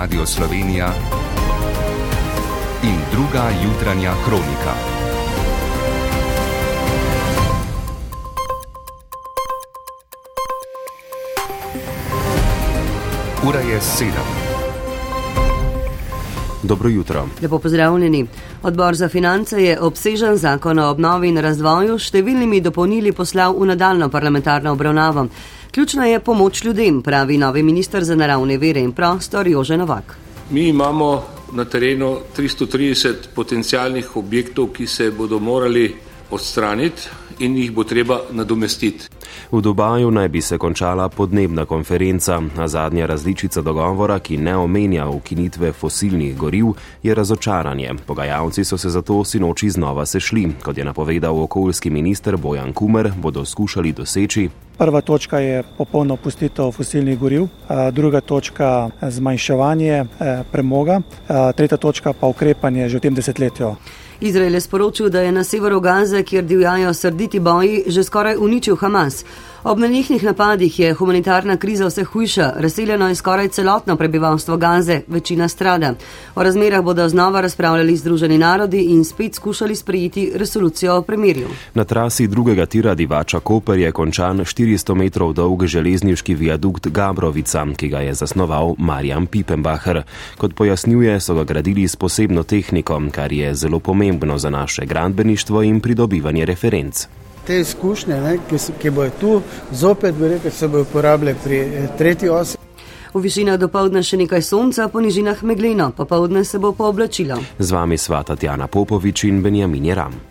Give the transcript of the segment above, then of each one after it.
Radio Slovenija in druga jutranja kronika. Ura je sedem. Dobro jutro. Lepo pozdravljeni. Odbor za finance je obsežen zakon o obnovi in razvoju s številnimi dopolnili poslal v nadaljno parlamentarno obravnavo. Ključna je pomoč ljudem, pravi novi minister za naravne vere in prostor Jože Novak. Mi imamo na terenu 330 potencijalnih objektov, ki se bodo morali odstraniti in jih bo treba nadomestiti. V Dubaju naj bi se končala podnebna konferenca, a zadnja različica dogovora, ki ne omenja ukinitve fosilnih goriv, je razočaranje. Pogajalci so se zato sinoči znova sešli. Kot je napovedal okoljski minister Bojan Kumer, bodo skušali doseči. Prva točka je popolno opustitev fosilnih goriv, druga točka zmanjševanje premoga, tretja točka pa ukrepanje že v tem desetletju. Izrael je sporočil, da je na severu Gaze, kjer divjajo srditi boji, že skoraj uničil Hamas. Ob nenehnih napadih je humanitarna kriza vse hujša, razseljeno je skoraj celotno prebivalstvo Gaze, večina strada. O razmerah bodo znova razpravljali Združeni narodi in spet skušali sprejeti resolucijo o premirju. Na trasi drugega tira Divača Koper je končan 400 metrov dolg železniški viadukt Gabrovica, ki ga je zasnoval Marjan Pipenbacher. Kot pojasnjuje, so ga gradili s posebno tehniko, kar je zelo pomembno za naše gradbeništvo in pridobivanje referenc te izkušnje, ne, ki, ki bojo tu, zopet bi rekel, se bojo uporabljali pri eh, tretji osi. V višinah do povdne še nekaj sonca, po nižinah meglino, popovdne se bo pooblačilo. Z vami sva Tatjana Popovič in Benjamin Jeram.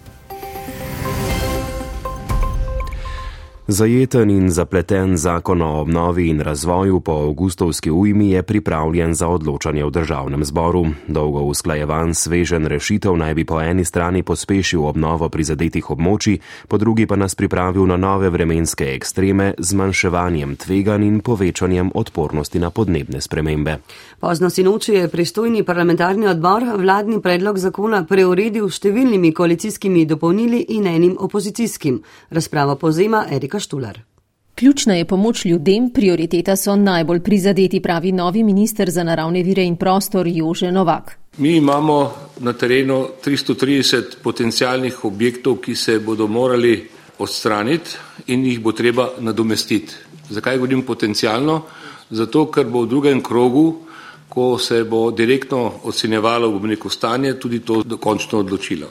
Zajeten in zapleten zakon o obnovi in razvoju po avgustovski ujmi je pripravljen za odločanje v državnem zboru. Dolgo usklajevan svežen rešitev naj bi po eni strani pospešil obnovo prizadetih območij, po drugi pa nas pripravil na nove vremenske ekstreme z manjševanjem tvegan in povečanjem odpornosti na podnebne spremembe. Pozno sinoči je pristojni parlamentarni odbor vladni predlog zakona preuredil številnimi koalicijskimi dopolnili in enim opozicijskim. Razprava povzema Erika. Štular. Ključna je pomoč ljudem, prioriteta so najbolj prizadeti, pravi novi minister za naravne vire in prostor Jože Novak. Mi imamo na terenu 330 potencijalnih objektov, ki se bodo morali odstraniti in jih bo treba nadomestiti. Zakaj govorim potencijalno? Zato, ker bo v drugem krogu, ko se bo direktno ocenjevalo v neko stanje, tudi to dokončno odločilo.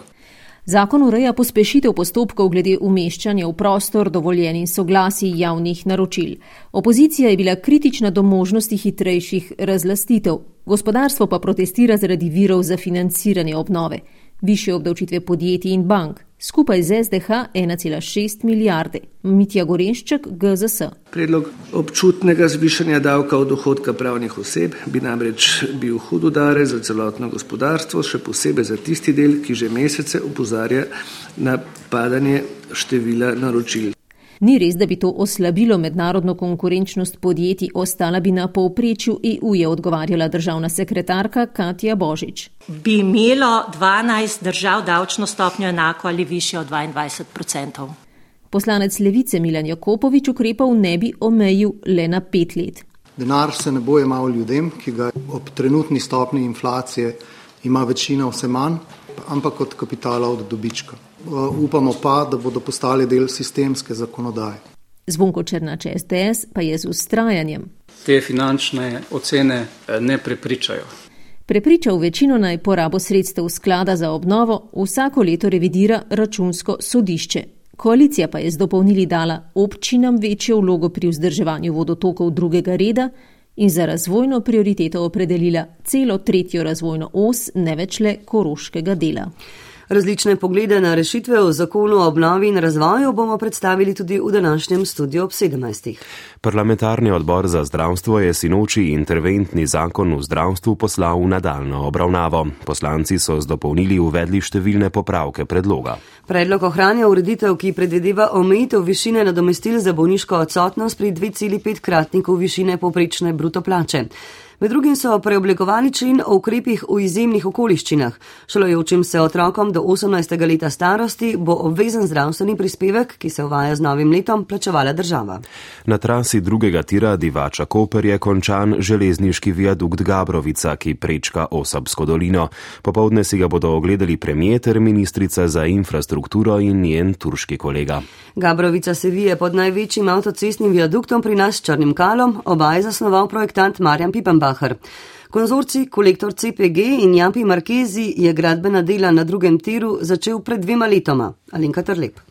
Zakon ureja pospešitev postopkov glede umeščanja v prostor dovoljenih soglasij javnih naročil. Opozicija je bila kritična do možnosti hitrejših razlastitev, gospodarstvo pa protestira zaradi virov za financiranje obnove više obdavčitve podjetij in bank, skupaj z SDH 1,6 milijarde. Mitja Gorenšček, GZS. Predlog občutnega zvišanja davka od dohodka pravnih oseb bi namreč bil hud udare za celotno gospodarstvo, še posebej za tisti del, ki že mesece upozarja na padanje števila naročil. Ni res, da bi to oslabilo mednarodno konkurenčnost podjetij, ostala bi na povprečju EU, je odgovarjala državna sekretarka Katja Božič. Bi imelo 12 držav davčno stopnjo enako ali više od 22 odstotkov. Poslanec Levice Milan Jakopovič ukrepov ne bi omejil le na pet let. Denar se ne bo jemal ljudem, ki ga ob trenutni stopni inflacije ima večina vse manj, ampak od kapitala od dobička. Eh, upamo pa, da bodo postali del sistemske zakonodaje. Zvonko Črnače SDS pa je z ustrajanjem. Te finančne ocene eh, ne prepričajo. Prepričal večino naj porabo sredstev sklada za obnovo vsako leto revidira računsko sodišče. Koalicija pa je z dopolnili dala občinam večjo vlogo pri vzdrževanju vodotokov drugega reda in za razvojno prioriteto opredelila celo tretjo razvojno os, ne več le koroškega dela. Različne poglede na rešitve v zakonu o obnovi in razvoju bomo predstavili tudi v današnjem studiu ob 17. Parlamentarni odbor za zdravstvo je sinoči interventni zakon v zdravstvu poslal v nadaljno obravnavo. Poslanci so z dopolnili uvedli številne popravke predloga. Predlog ohranja ureditev, ki predvideva omejitev višine nadomestil za bolniško odsotnost pri 2,5 kratniku višine poprečne bruto plače. Med drugim so preoblikovali člen o ukrepih v izjemnih okoliščinah. Šolojočim se otrokom do 18. leta starosti bo obvezen zdravstveni prispevek, ki se uvaja z novim letom, plačevala država. Na trasi drugega tira Divača Koper je končan železniški viadukt Gabrovica, ki prečka Osabsko dolino. Popovdne si ga bodo ogledali premijer ter ministrica za infrastrukturo in njen turški kolega. Gabrovica se vije pod največjim avtocestnim viaduktom pri nas s Črnim kalom, oba je zasnoval projektant Marjan Pipenbacher. Konzorci kolektor CPG in Jampi Markezi je gradbena dela na drugem tiru začel pred dvema letoma. Alinka Trlep.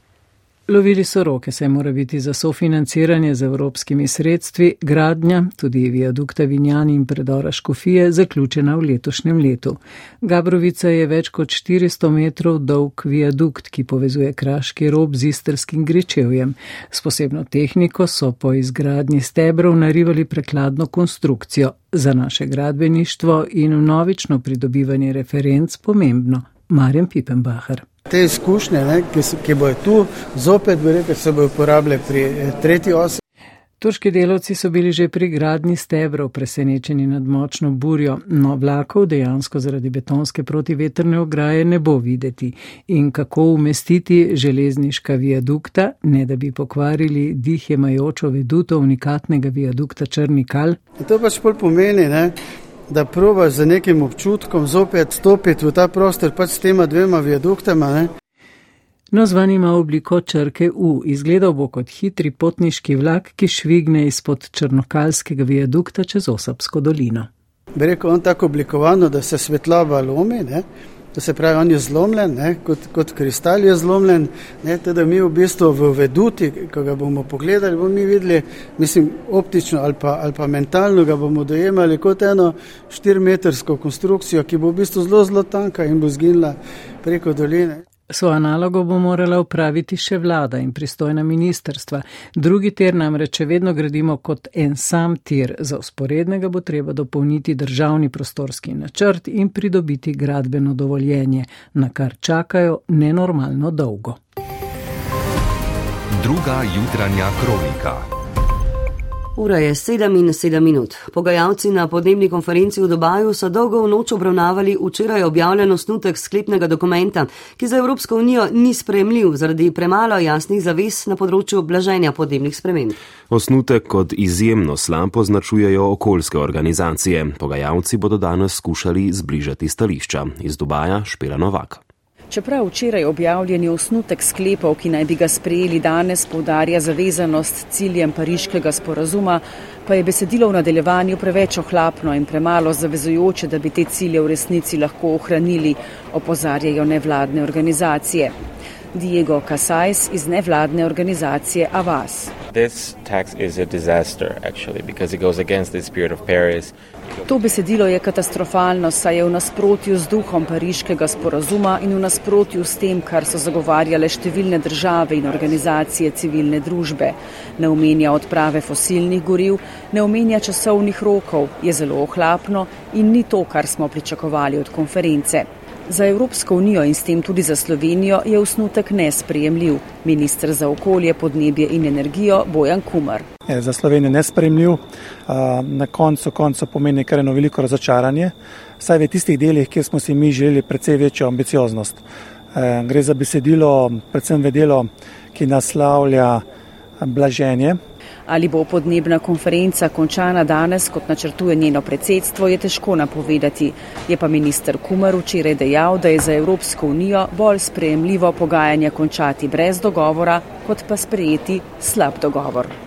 Lovili so roke, se mora biti za sofinanciranje z evropskimi sredstvi, gradnja, tudi viadukta Vinjani in predora Škofije, zaključena v letošnjem letu. Gabrovica je več kot 400 metrov dolg viadukt, ki povezuje kraški rob z istrskim gričevjem. S posebno tehniko so po izgradnji stebrov narivali prekladno konstrukcijo. Za naše gradbeništvo in novično pridobivanje referenc pomembno. Marjan Pipenbacher. Te izkušnje, ne, ki, ki bojo tu, zopet bi rekel, se bojo uporabljale pri eh, tretji osi. Turški delavci so bili že pri gradni stebrov presenečeni nad močno burjo, no vlakov dejansko zaradi betonske protiveterne ograje ne bo videti in kako umestiti železniška viadukta, ne da bi pokvarili dihjemajočo veduto unikatnega viadukta Črnikal. To pač pol pomeni, ne, da probaš z nekim občutkom zopet stopiti v ta prostor, pač s tema dvema viaduktama. Ne? No, zvan ima obliko črke U, izgledal bo kot hitri potniški vlak, ki švigne izpod črnokalskega viadukta čez Osapsko dolino. Bi rekel, on tako oblikovano, da se svetlava lomi, ne? To se pravi, on je zlomljen, ne, kot, kot kristal je zlomljen. Ne, teda mi v bistvu v veduti, ko ga bomo pogledali, bomo mi videli, mislim, optično ali pa, ali pa mentalno ga bomo dojemali kot eno štirimetrsko konstrukcijo, ki bo v bistvu zelo, zelo tanka in bo zginila preko doline. Svojo nalogo bo morala upraviti še vlada in pristojna ministerstva. Drugi tir namreč vedno gradimo kot en sam tir, za usporednega bo treba dopolniti državni prostorski načrt in pridobiti gradbeno dovoljenje, na kar čakajo nenormalno dolgo. Druga jutranja kronika. Ura je 7 in 7 minut. Pogajalci na podnebni konferenci v Dubaju so dolgo v noč obravnavali včeraj objavljen osnutek sklepnega dokumenta, ki za Evropsko unijo ni spremljiv zaradi premalo jasnih zavez na področju blaženja podnebnih sprememb. Osnutek kot izjemno slab označujejo okoljske organizacije. Pogajalci bodo danes skušali zbližati stališča. Iz Dubaja Špela Novak. Čeprav včeraj objavljeni osnutek sklepov, ki naj bi ga sprejeli danes, povdarja zavezanost ciljem pariškega sporazuma, pa je besedilo v nadaljevanju preveč ohlapno in premalo zavezujoče, da bi te cilje v resnici lahko ohranili, opozarjajo nevladne organizacije. Diego Casais iz nevladne organizacije Avas. To besedilo je katastrofalno, saj je v nasprotju z duhom pariškega sporazuma in v nasprotju s tem, kar so zagovarjale številne države in organizacije civilne družbe. Ne omenja odprave fosilnih goriv, ne omenja časovnih rokov, je zelo ohlapno in ni to, kar smo pričakovali od konference. Za Evropsko unijo in s tem tudi za Slovenijo je osnutek nesprejemljiv. Ministr za okolje, podnebje in energijo Bojan Kumar. Je za Slovenijo nesprejemljiv, na koncu konca pomeni kar eno veliko razočaranje, saj v tistih delih, kjer smo si mi želeli precej večjo ambicioznost. Gre za besedilo, predvsem v delo, ki naslavlja blaženje Ali bo podnebna konferenca končana danes, kot načrtuje njeno predsedstvo, je težko napovedati. Je pa minister Kumar včeraj dejal, da je za Evropsko unijo bolj sprejemljivo pogajanja končati brez dogovora, kot pa sprejeti slab dogovor.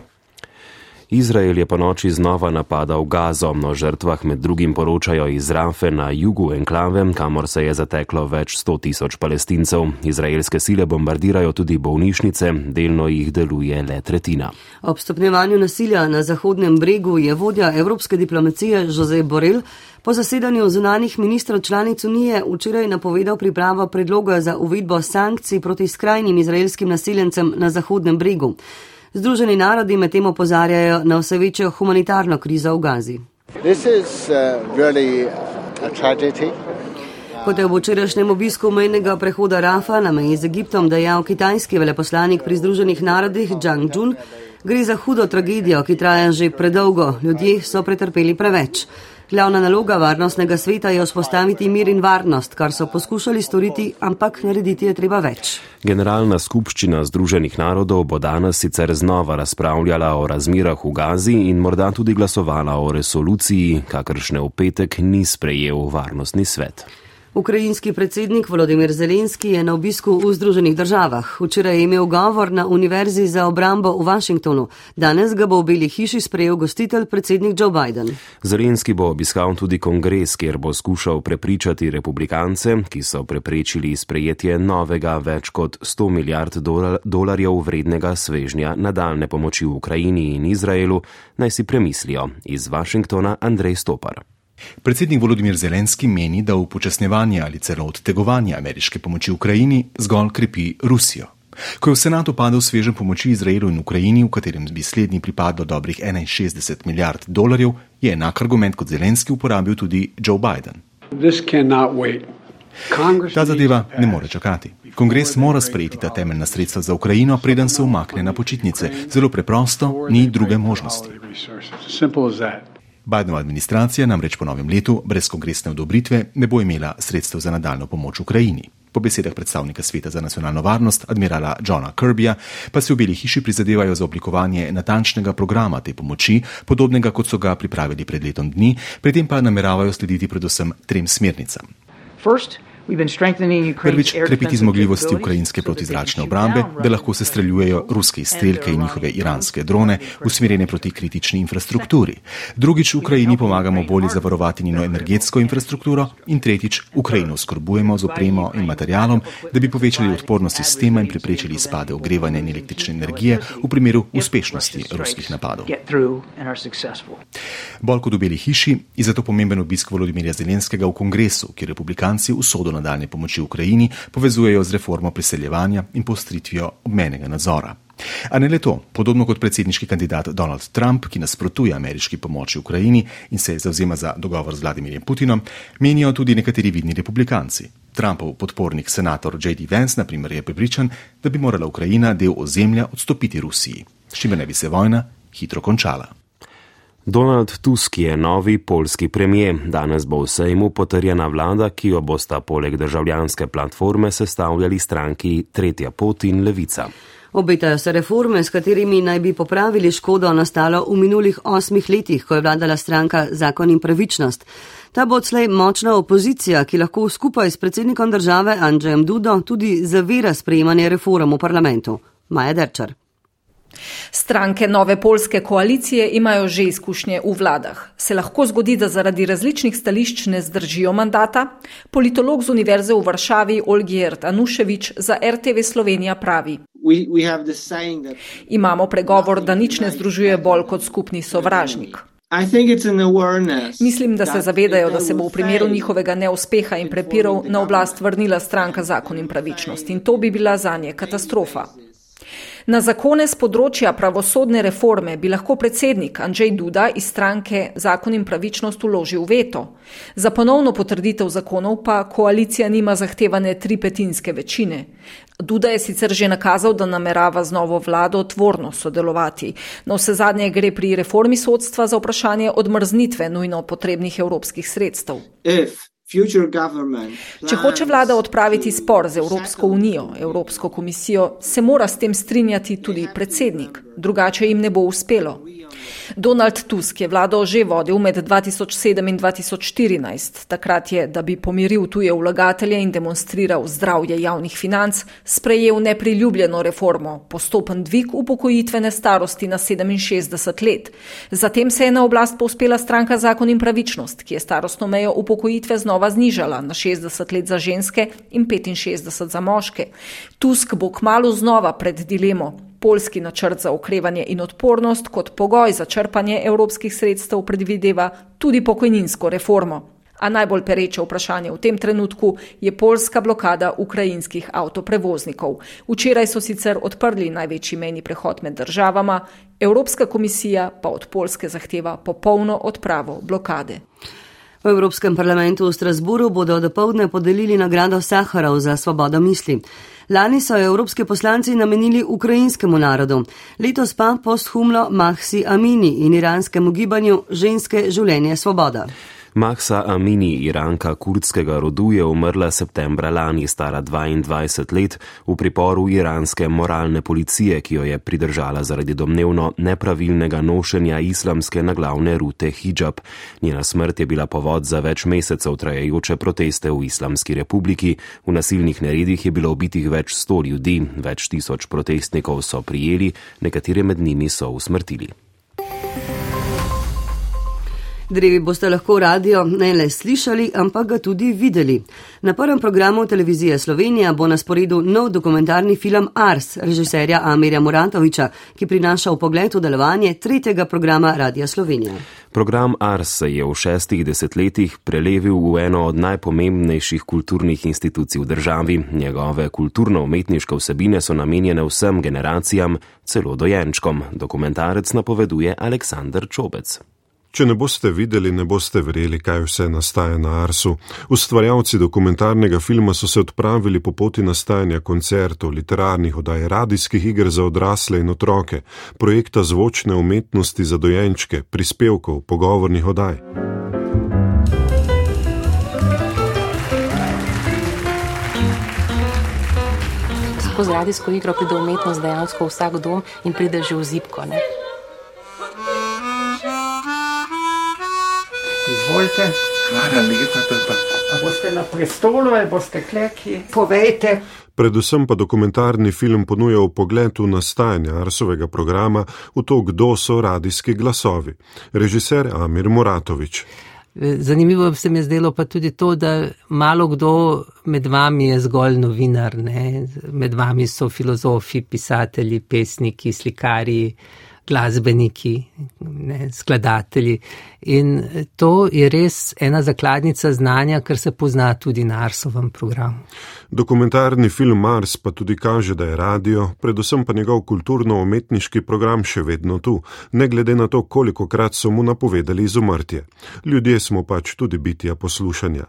Izrael je po noči znova napadal Gazo, o žrtvah med drugim poročajo iz Rafe na jugu enklave, kamor se je zateklo več sto tisoč palestincev. Izraelske sile bombardirajo tudi bolnišnice, delno jih deluje le tretjina. Ob stopnjevanju nasilja na Zahodnem bregu je vodja evropske diplomacije Jose Borel po zasedanju zunanih ministrov članic Unije včeraj napovedal pripravo predloga za uvedbo sankcij proti skrajnim izraelskim naseljencem na Zahodnem bregu. Združeni narodi medtem opozarjajo na vse večjo humanitarno krizo v Gazi. Uh, Kot je v včerajšnjem obisku mejnega prehoda Rafa na meji z Egiptom dejal kitajski veleposlanik pri Združenih narodih Zhang Jun, gre za hudo tragedijo, ki traja že predolgo, ljudje so pretrpeli preveč. Glavna naloga varnostnega sveta je vzpostaviti mir in varnost, kar so poskušali storiti, ampak narediti je treba več. Generalna skupščina Združenih narodov bo danes sicer znova razpravljala o razmirah v Gazi in morda tudi glasovala o resoluciji, kakršne v petek ni sprejel varnostni svet. Ukrajinski predsednik Volodimir Zelenski je na obisku v Združenih državah. Včeraj je imel govor na Univerzi za obrambo v Washingtonu. Danes ga bo v Beli hiši sprejel gostitelj predsednik Joe Biden. Zelenski bo obiskal tudi kongres, kjer bo skušal prepričati republikance, ki so preprečili sprejetje novega več kot 100 milijard dolarjev vrednega svežnja nadaljne pomoči v Ukrajini in Izraelu, naj si premislijo. Iz Washingtona Andrej Stopar. Predsednik Volodimir Zelenski meni, da upočasnjevanje ali celo odtegovanje ameriške pomoči Ukrajini zgolj krepi Rusijo. Ko je v senatu padel svežen pomoči Izraelu in Ukrajini, v katerem bi slednji pripadlo dobrih 61 milijard dolarjev, je enak argument kot Zelenski uporabil tudi Joe Biden. Ta zadeva ne more čakati. Kongres mora sprejeti ta temeljna sredstva za Ukrajino, preden se umakne na počitnice. Zelo preprosto, ni druge možnosti. Bidenova administracija namreč po novem letu brez kongresne odobritve ne bo imela sredstev za nadaljno pomoč Ukrajini. Po besedah predstavnika Sveta za nacionalno varnost, admirala Johna Kirbyja, pa se v Beli hiši prizadevajo za oblikovanje natančnega programa te pomoči, podobnega kot so ga pripravili pred letom dni, pri tem pa nameravajo slediti predvsem trem smernicam. First, Prvič, krepiti zmogljivosti ukrajinske protizračne obrambe, da lahko se streljujejo ruske izstrelke in njihove iranske drone, usmerjene proti kritični infrastrukturi. Drugič, Ukrajini pomagamo bolje zavarovati njeno energetsko infrastrukturo. In tretjič, Ukrajino skrbujemo z opremo in materialom, da bi povečali odpornost sistema in preprečili izpade ogrevanja in električne energije v primeru uspešnosti ruskih napadov. Bolj kot v Beli hiši je zato pomemben obisk Volodimirja Zelenskega v kongresu, kjer republikanci usodo nadaljne pomoči Ukrajini povezujejo z reformo priseljevanja in postritvijo obmenega nadzora. A ne le to, podobno kot predsedniški kandidat Donald Trump, ki nasprotuje ameriški pomoči Ukrajini in se zauzema za dogovor z Vladimirjem Putinom, menijo tudi nekateri vidni republikanci. Trumpov podpornik senator J.D. Vance, na primer, je prepričan, da bi morala Ukrajina del ozemlja odstopiti Rusiji, s čimer ne bi se vojna hitro končala. Donald Tusk je novi polski premijer. Danes bo v sejmu potrjena vlada, ki jo bosta poleg državljanske platforme sestavljali stranki Tretja pot in Levica. Obetajo se reforme, s katerimi naj bi popravili škodo nastalo v minulih osmih letih, ko je vladala stranka Zakon in pravičnost. Ta bo odslej močna opozicija, ki lahko skupaj s predsednikom države Andrejem Dudo tudi zavira sprejemanje reform v parlamentu. Maja Derčar. Stranke nove polske koalicije imajo že izkušnje v vladah. Se lahko zgodi, da zaradi različnih stališč ne zdržijo mandata? Politolog z Univerze v Varšavi Olgierd Anuševič za RTV Slovenija pravi. We, we Imamo pregovor, da nič ne združuje bolj kot skupni sovražnik. Mislim, da se zavedajo, da se bo v primeru njihovega neuspeha in prepirov na oblast vrnila stranka zakon in pravičnost in to bi bila za nje katastrofa. Na zakone z področja pravosodne reforme bi lahko predsednik Andrzej Duda iz stranke Zakon in pravičnost uložil veto. Za ponovno potrditev zakonov pa koalicija nima zahtevane tripetinske večine. Duda je sicer že nakazal, da namerava z novo vlado tvorno sodelovati. Na vse zadnje gre pri reformi sodstva za vprašanje odmrznitve nujno potrebnih evropskih sredstev. If. Če hoče vlada odpraviti spor z Evropsko unijo, Evropsko komisijo, se mora s tem strinjati tudi predsednik, drugače jim ne bo uspelo. Donald Tusk je vlado že vodil med 2007 in 2014. Takrat je, da bi pomiril tuje vlagatelje in demonstriral zdravje javnih financ, sprejel nepriljubljeno reformo, postopen dvig upokojitvene starosti na 67 let. Zatem se je na oblast povspela stranka Zakon in pravičnost, ki je starostno mejo upokojitve znova znižala na 60 let za ženske in 65 za moške. Tusk bo kmalo znova pred dilemo polski načrt za okrevanje in odpornost kot pogoj za črpanje evropskih sredstev predvideva tudi pokojninsko reformo. A najbolj pereče vprašanje v tem trenutku je polska blokada ukrajinskih avtoprevoznikov. Včeraj so sicer odprli največji meni prehod med državama, Evropska komisija pa od Polske zahteva popolno odpravo blokade. V Evropskem parlamentu v Strasburu bodo dopoledne podelili nagrado Saharov za svobodo misli. Lani so evropski poslanci namenili ukrajinskemu narodu, letos pa posthumno Mahsi Amini in iranskemu gibanju ženske življenje svoboda. Mahsa Amini, iranka kurdskega rodu, je umrla septembra lani, stara 22 let, v priporu iranske moralne policije, ki jo je pridržala zaradi domnevno nepravilnega nošenja islamske naglavne rute hijab. Njena smrt je bila povod za več mesecev trajajoče proteste v Islamski republiki. V nasilnih neredih je bilo ubitih več sto ljudi, več tisoč protestnikov so prijeli, nekatere med njimi so usmrtili. Drevi boste lahko radio ne le slišali, ampak ga tudi videli. Na prvem programu televizije Slovenija bo na sporedu nov dokumentarni film Ars režiserja Amirja Muratoviča, ki prinaša v pogled v delovanje tretjega programa Radia Slovenija. Program Ars se je v šestih desetletjih prelevil v eno od najpomembnejših kulturnih institucij v državi. Njegove kulturno-umetniške vsebine so namenjene vsem generacijam, celo dojenčkom. Dokumentarec napoveduje Aleksandr Čobec. Če ne boste videli, ne boste verjeli, kaj vse nastaja na Arsu. Ustvarjalci dokumentarnega filma so se odpravili po poti nastajanja koncertov, literarnih oddaj, radijskih iger za odrasle in otroke, projekta zvočne umetnosti za dojenčke, prispevkov, pogovornih oddaj. Skozi radijsko igro pride umetnost dejansko v vsak dom in pride že v zipko. Ne? Izvolite. Hvala lepa, je pa. A boste na prestolu ali boste kleki? Povejte. Predvsem pa dokumentarni film ponuja pogled v nastajanje Arsovega programa v to, kdo so radijski glasovi. Režiser Amir Muratovič. Zanimivo se mi je zdelo pa tudi to, da malo kdo med vami je zgolj novinar. Ne? Med vami so filozofi, pisatelji, pesniki, slikari glasbeniki, ne, skladatelji. In to je res ena zakladnica znanja, kar se pozna tudi na Arsovem programu. Dokumentarni film Mars pa tudi kaže, da je radio, predvsem pa njegov kulturno-umetniški program še vedno tu, ne glede na to, koliko krat so mu napovedali izumrtje. Ljudje smo pač tudi bitja poslušanja.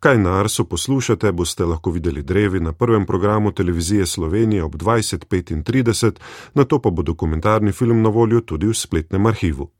Kaj na Arsu poslušate, boste lahko videli drevi na prvem programu televizije Slovenije ob 20.35, na to pa bo dokumentarni film na voljo tudi v spletnem arhivu.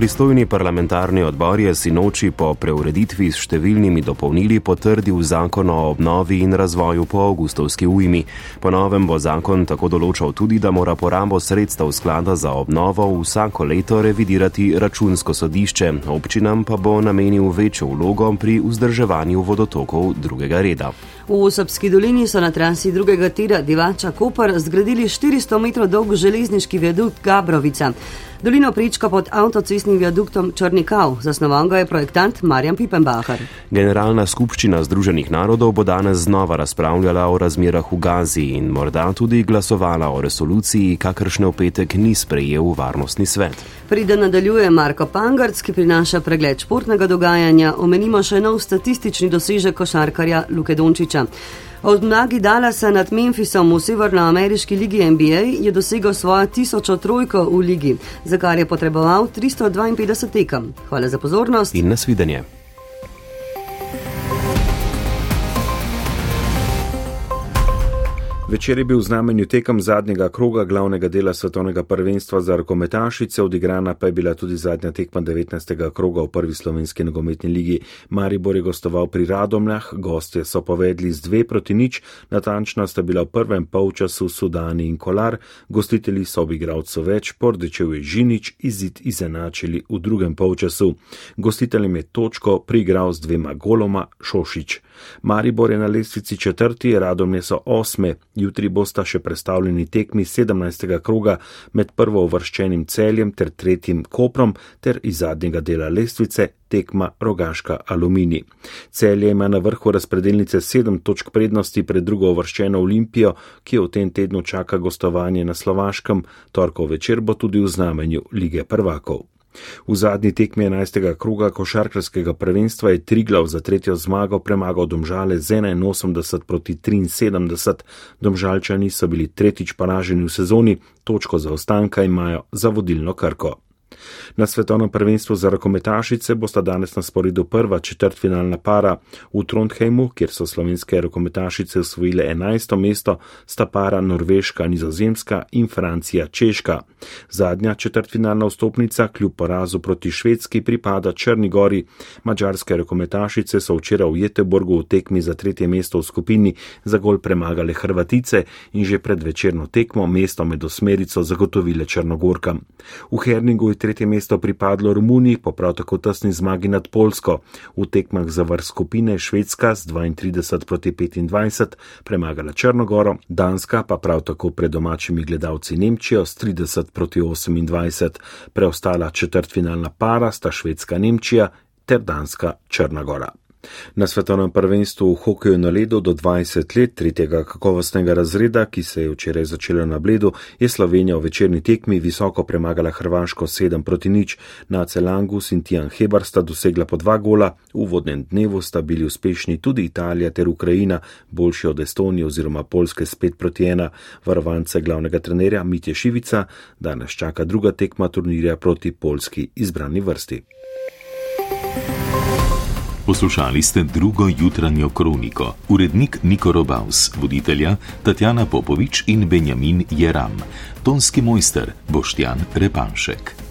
Pristojni parlamentarni odbor je sinoči po preureditvi s številnimi dopolnili potrdil zakon o obnovi in razvoju po avgustovski ujmi. Po novem bo zakon tako določal tudi, da mora porabo sredstev sklada za obnovo vsako leto revidirati računsko sodišče, občinam pa bo namenil večjo vlogo pri vzdrževanju vodotokov drugega reda. V Srpski dolini so na trasi drugega tira Divača Koper zgradili 400 metrov dolg železniški viadukt Gabrovica. Dolino prička pod avtocestnim viaduktom Črnikav, zasnovan ga je projektant Marjan Pipenbacher. Generalna skupščina Združenih narodov bo danes znova razpravljala o razmerah v Gazi in morda tudi glasovala o resoluciji, kakršne v petek ni sprejel varnostni svet. Pride nadaljuje Marko Pangarc, ki prinaša pregled športnega dogajanja, omenimo še nov statistični dosežek košarkarja Luke Dončiča. Od Nagi Dallasa nad Memphisom v severnoameriški ligi NBA je dosegel svojo tisočo trojko v ligi, za kar je potreboval 352 tekem. Hvala za pozornost in nasvidenje. Večer je bil v znamenju tekem zadnjega kroga glavnega dela svetovnega prvenstva za rokometašice, odigrana pa je bila tudi zadnja tekma 19. kroga v prvi slovenski nogometni ligi. Maribor je gostoval pri Radomljah, gostje so povedli z dve proti nič, natančna sta bila v prvem polčasu Sudani in Kolar, gostitelji so obigralcev več, Pordečev je Žinič, izid izenačili v drugem polčasu. Gostiteljem je točko prigral z dvema goloma Šošič. Maribor je na lestvici četrti, Radomlje so osme, jutri bosta še predstavljeni tekmi 17. kroga med prvo uvrščenim celjem ter tretjim koprom ter iz zadnjega dela lestvice tekma Rogaška Alumini. Celje ima na vrhu razpredelnice sedem točk prednosti pred drugo uvrščeno Olimpijo, ki jo v tem tednu čaka gostovanje na Slovaškem, torkov večer bo tudi v znamenju lige prvakov. V zadnji tekmi 11. kroga košarkarskega prvenstva je Triglav za tretjo zmago premagal Domžale z 81 proti 73. Domžalčani so bili tretjič poraženi v sezoni, točko za ostanka imajo za vodilno krko. Na svetovnem prvenstvu za rokometašice bosta danes na sporedu prva četrtfinalna para v Trondheimu, kjer so slovenske rokometašice osvojile 11. mesto, sta para Norveška, Nizozemska in Francija, Češka. Zadnja četrtfinalna vstopnica kljub porazu proti Švedski pripada Črni gori. Mačarske rokometašice so včeraj v Jeteborgu v tekmi za tretje mesto v skupini za gol premagale Hrvatice in že pred večerno tekmo mesto med osmerico zagotovile Črnogorkam. V Herningu je tretje mesto pripadlo Romuniji, po prav tako tesni zmagi nad Polsko. V tekmah za vrh skupine Švedska z 32 proti 25 premagala Črnogoro, Danska pa prav tako pred domačimi gledalci Nemčijo s 30 proti 28. Preostala četrtfinalna para sta Švedska Nemčija ter Danska Črnagora. Na svetovnem prvenstvu v hokeju na ledu do 20 let tretjega kakovostnega razreda, ki se je včeraj začelo na bledu, je Slovenija v večerni tekmi visoko premagala Hrvaško 7 proti nič. Na Celangus in Tijan Hebar sta dosegla po dva gola, v vodnem dnevu sta bili uspešni tudi Italija ter Ukrajina, boljši od Estonije oziroma Polske spet proti ena. Varovance glavnega trenerja Mitje Šivica danes čaka druga tekma turnirja proti polski izbrani vrsti. Poslušali ste drugo jutranjo kroniko. Urednik Niko Robaus, voditelja Tatjana Popovič in Benjamin Jeram, tonski mojster Boštjan Repanšek.